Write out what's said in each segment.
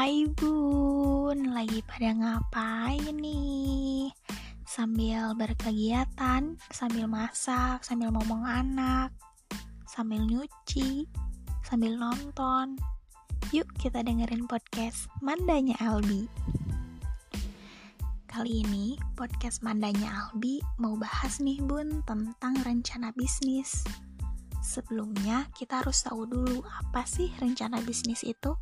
Hai bun, lagi pada ngapain nih? Sambil berkegiatan, sambil masak, sambil ngomong anak, sambil nyuci, sambil nonton. Yuk kita dengerin podcast Mandanya Albi. Kali ini podcast Mandanya Albi mau bahas nih bun tentang rencana bisnis. Sebelumnya kita harus tahu dulu apa sih rencana bisnis itu?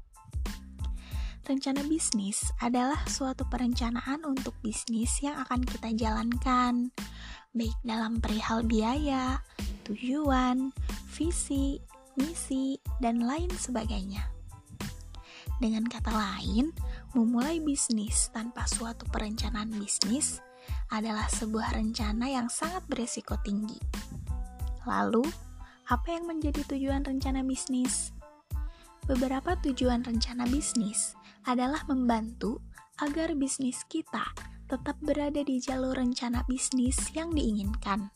Rencana bisnis adalah suatu perencanaan untuk bisnis yang akan kita jalankan, baik dalam perihal biaya, tujuan, visi, misi, dan lain sebagainya. Dengan kata lain, memulai bisnis tanpa suatu perencanaan bisnis adalah sebuah rencana yang sangat beresiko tinggi. Lalu, apa yang menjadi tujuan rencana bisnis? Beberapa tujuan rencana bisnis adalah membantu agar bisnis kita tetap berada di jalur rencana bisnis yang diinginkan.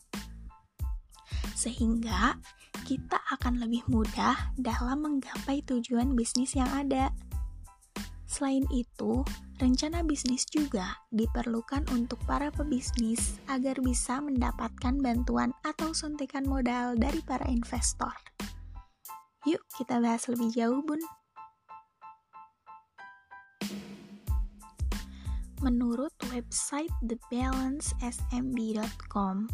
Sehingga kita akan lebih mudah dalam menggapai tujuan bisnis yang ada. Selain itu, rencana bisnis juga diperlukan untuk para pebisnis agar bisa mendapatkan bantuan atau suntikan modal dari para investor. Yuk kita bahas lebih jauh, Bun. Menurut website thebalancesmb.com,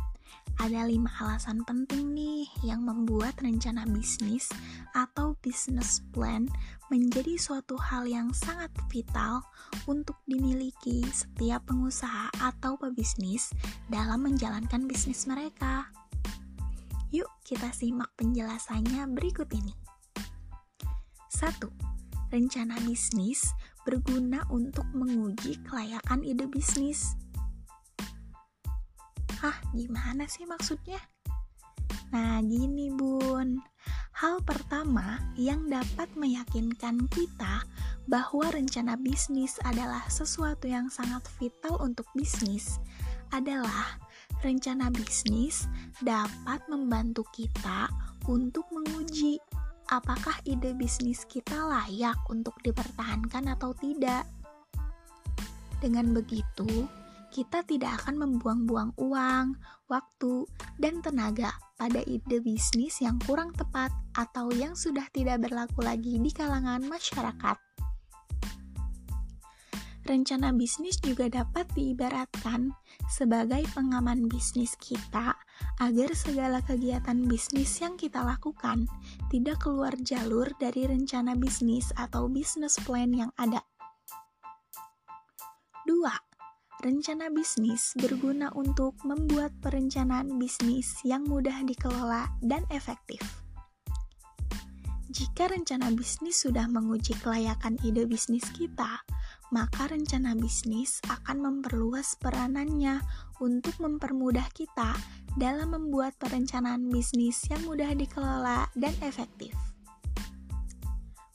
ada lima alasan penting nih yang membuat rencana bisnis atau business plan menjadi suatu hal yang sangat vital untuk dimiliki setiap pengusaha atau pebisnis dalam menjalankan bisnis mereka. Yuk kita simak penjelasannya berikut ini. 1. Rencana bisnis berguna untuk menguji kelayakan ide bisnis. Hah, gimana sih maksudnya? Nah, gini bun. Hal pertama yang dapat meyakinkan kita bahwa rencana bisnis adalah sesuatu yang sangat vital untuk bisnis adalah rencana bisnis dapat membantu kita untuk menguji apakah ide bisnis kita layak untuk dipertahankan atau tidak. Dengan begitu, kita tidak akan membuang-buang uang, waktu, dan tenaga pada ide bisnis yang kurang tepat atau yang sudah tidak berlaku lagi di kalangan masyarakat. Rencana bisnis juga dapat diibaratkan sebagai pengaman bisnis kita agar segala kegiatan bisnis yang kita lakukan tidak keluar jalur dari rencana bisnis atau business plan yang ada. 2. Rencana bisnis berguna untuk membuat perencanaan bisnis yang mudah dikelola dan efektif. Jika rencana bisnis sudah menguji kelayakan ide bisnis kita, maka rencana bisnis akan memperluas peranannya untuk mempermudah kita dalam membuat perencanaan bisnis yang mudah dikelola dan efektif.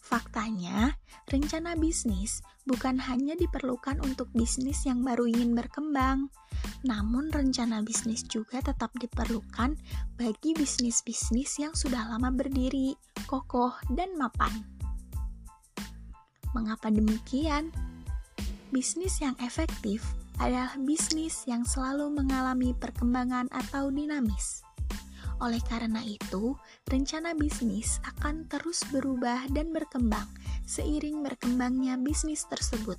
Faktanya, rencana bisnis bukan hanya diperlukan untuk bisnis yang baru ingin berkembang, namun rencana bisnis juga tetap diperlukan bagi bisnis-bisnis yang sudah lama berdiri, kokoh, dan mapan. Mengapa demikian? Bisnis yang efektif adalah bisnis yang selalu mengalami perkembangan atau dinamis. Oleh karena itu, rencana bisnis akan terus berubah dan berkembang seiring berkembangnya bisnis tersebut.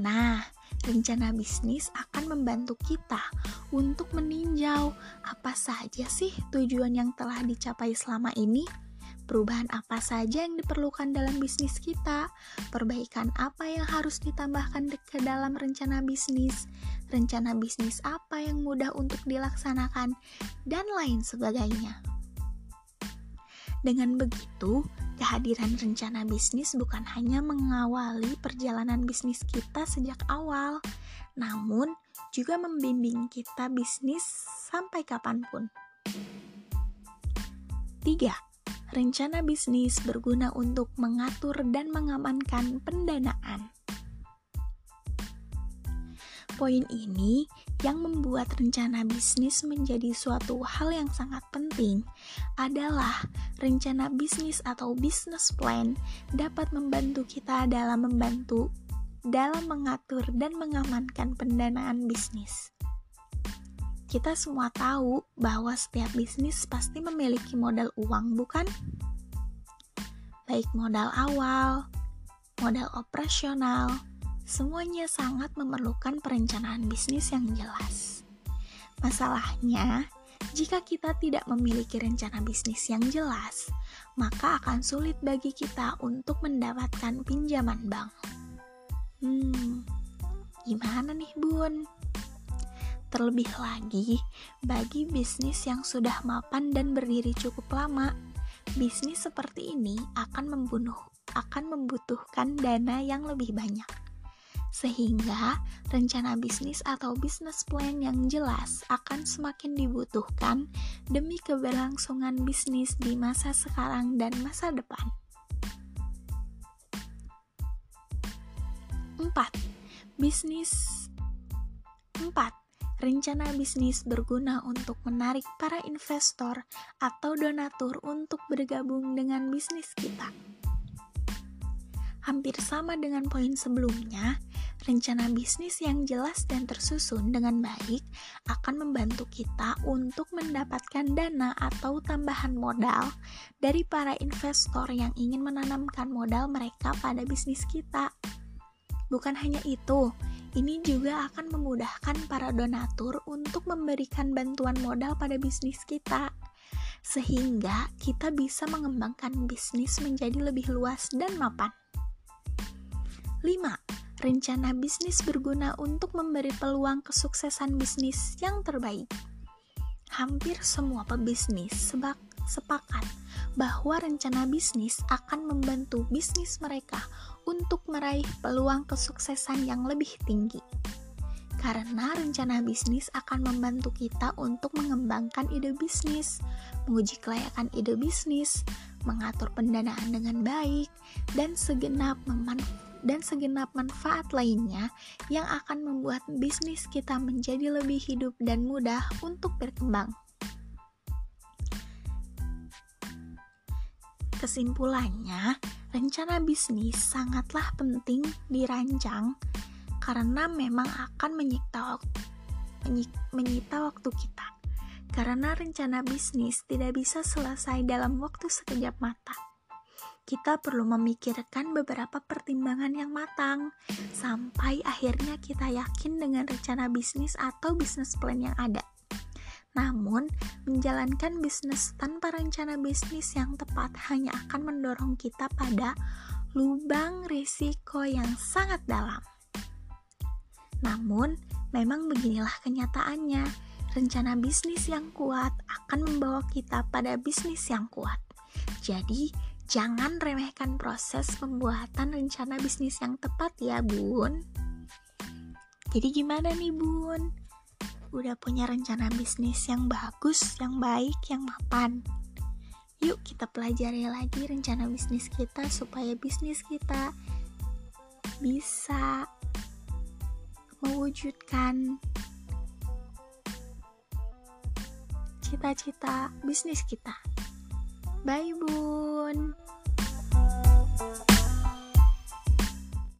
Nah, rencana bisnis akan membantu kita untuk meninjau apa saja sih tujuan yang telah dicapai selama ini perubahan apa saja yang diperlukan dalam bisnis kita, perbaikan apa yang harus ditambahkan ke dalam rencana bisnis, rencana bisnis apa yang mudah untuk dilaksanakan, dan lain sebagainya. Dengan begitu, kehadiran rencana bisnis bukan hanya mengawali perjalanan bisnis kita sejak awal, namun juga membimbing kita bisnis sampai kapan pun. 3 rencana bisnis berguna untuk mengatur dan mengamankan pendanaan. Poin ini yang membuat rencana bisnis menjadi suatu hal yang sangat penting adalah rencana bisnis atau business plan dapat membantu kita dalam membantu dalam mengatur dan mengamankan pendanaan bisnis. Kita semua tahu bahwa setiap bisnis pasti memiliki modal uang, bukan? Baik modal awal, modal operasional, semuanya sangat memerlukan perencanaan bisnis yang jelas. Masalahnya, jika kita tidak memiliki rencana bisnis yang jelas, maka akan sulit bagi kita untuk mendapatkan pinjaman bank. Hmm, gimana nih, Bun? Terlebih lagi, bagi bisnis yang sudah mapan dan berdiri cukup lama, bisnis seperti ini akan membunuh akan membutuhkan dana yang lebih banyak. Sehingga rencana bisnis atau business plan yang jelas akan semakin dibutuhkan demi keberlangsungan bisnis di masa sekarang dan masa depan. 4. Bisnis 4 rencana bisnis berguna untuk menarik para investor atau donatur untuk bergabung dengan bisnis kita. Hampir sama dengan poin sebelumnya, rencana bisnis yang jelas dan tersusun dengan baik akan membantu kita untuk mendapatkan dana atau tambahan modal dari para investor yang ingin menanamkan modal mereka pada bisnis kita. Bukan hanya itu, ini juga akan memudahkan para donatur untuk memberikan bantuan modal pada bisnis kita, sehingga kita bisa mengembangkan bisnis menjadi lebih luas dan mapan. 5. Rencana bisnis berguna untuk memberi peluang kesuksesan bisnis yang terbaik. Hampir semua pebisnis sebak sepakat bahwa rencana bisnis akan membantu bisnis mereka untuk meraih peluang kesuksesan yang lebih tinggi. Karena rencana bisnis akan membantu kita untuk mengembangkan ide bisnis, menguji kelayakan ide bisnis, mengatur pendanaan dengan baik, dan segenap dan segenap manfaat lainnya yang akan membuat bisnis kita menjadi lebih hidup dan mudah untuk berkembang. Kesimpulannya, rencana bisnis sangatlah penting dirancang karena memang akan menyita waktu, menyita waktu kita. Karena rencana bisnis tidak bisa selesai dalam waktu sekejap mata. Kita perlu memikirkan beberapa pertimbangan yang matang sampai akhirnya kita yakin dengan rencana bisnis atau bisnis plan yang ada. Namun, menjalankan bisnis tanpa rencana bisnis yang tepat hanya akan mendorong kita pada lubang risiko yang sangat dalam. Namun, memang beginilah kenyataannya. Rencana bisnis yang kuat akan membawa kita pada bisnis yang kuat. Jadi, jangan remehkan proses pembuatan rencana bisnis yang tepat ya, Bun. Jadi gimana nih, Bun? Udah punya rencana bisnis yang bagus, yang baik, yang mapan. Yuk kita pelajari lagi rencana bisnis kita supaya bisnis kita bisa mewujudkan cita-cita bisnis kita. Bye bun.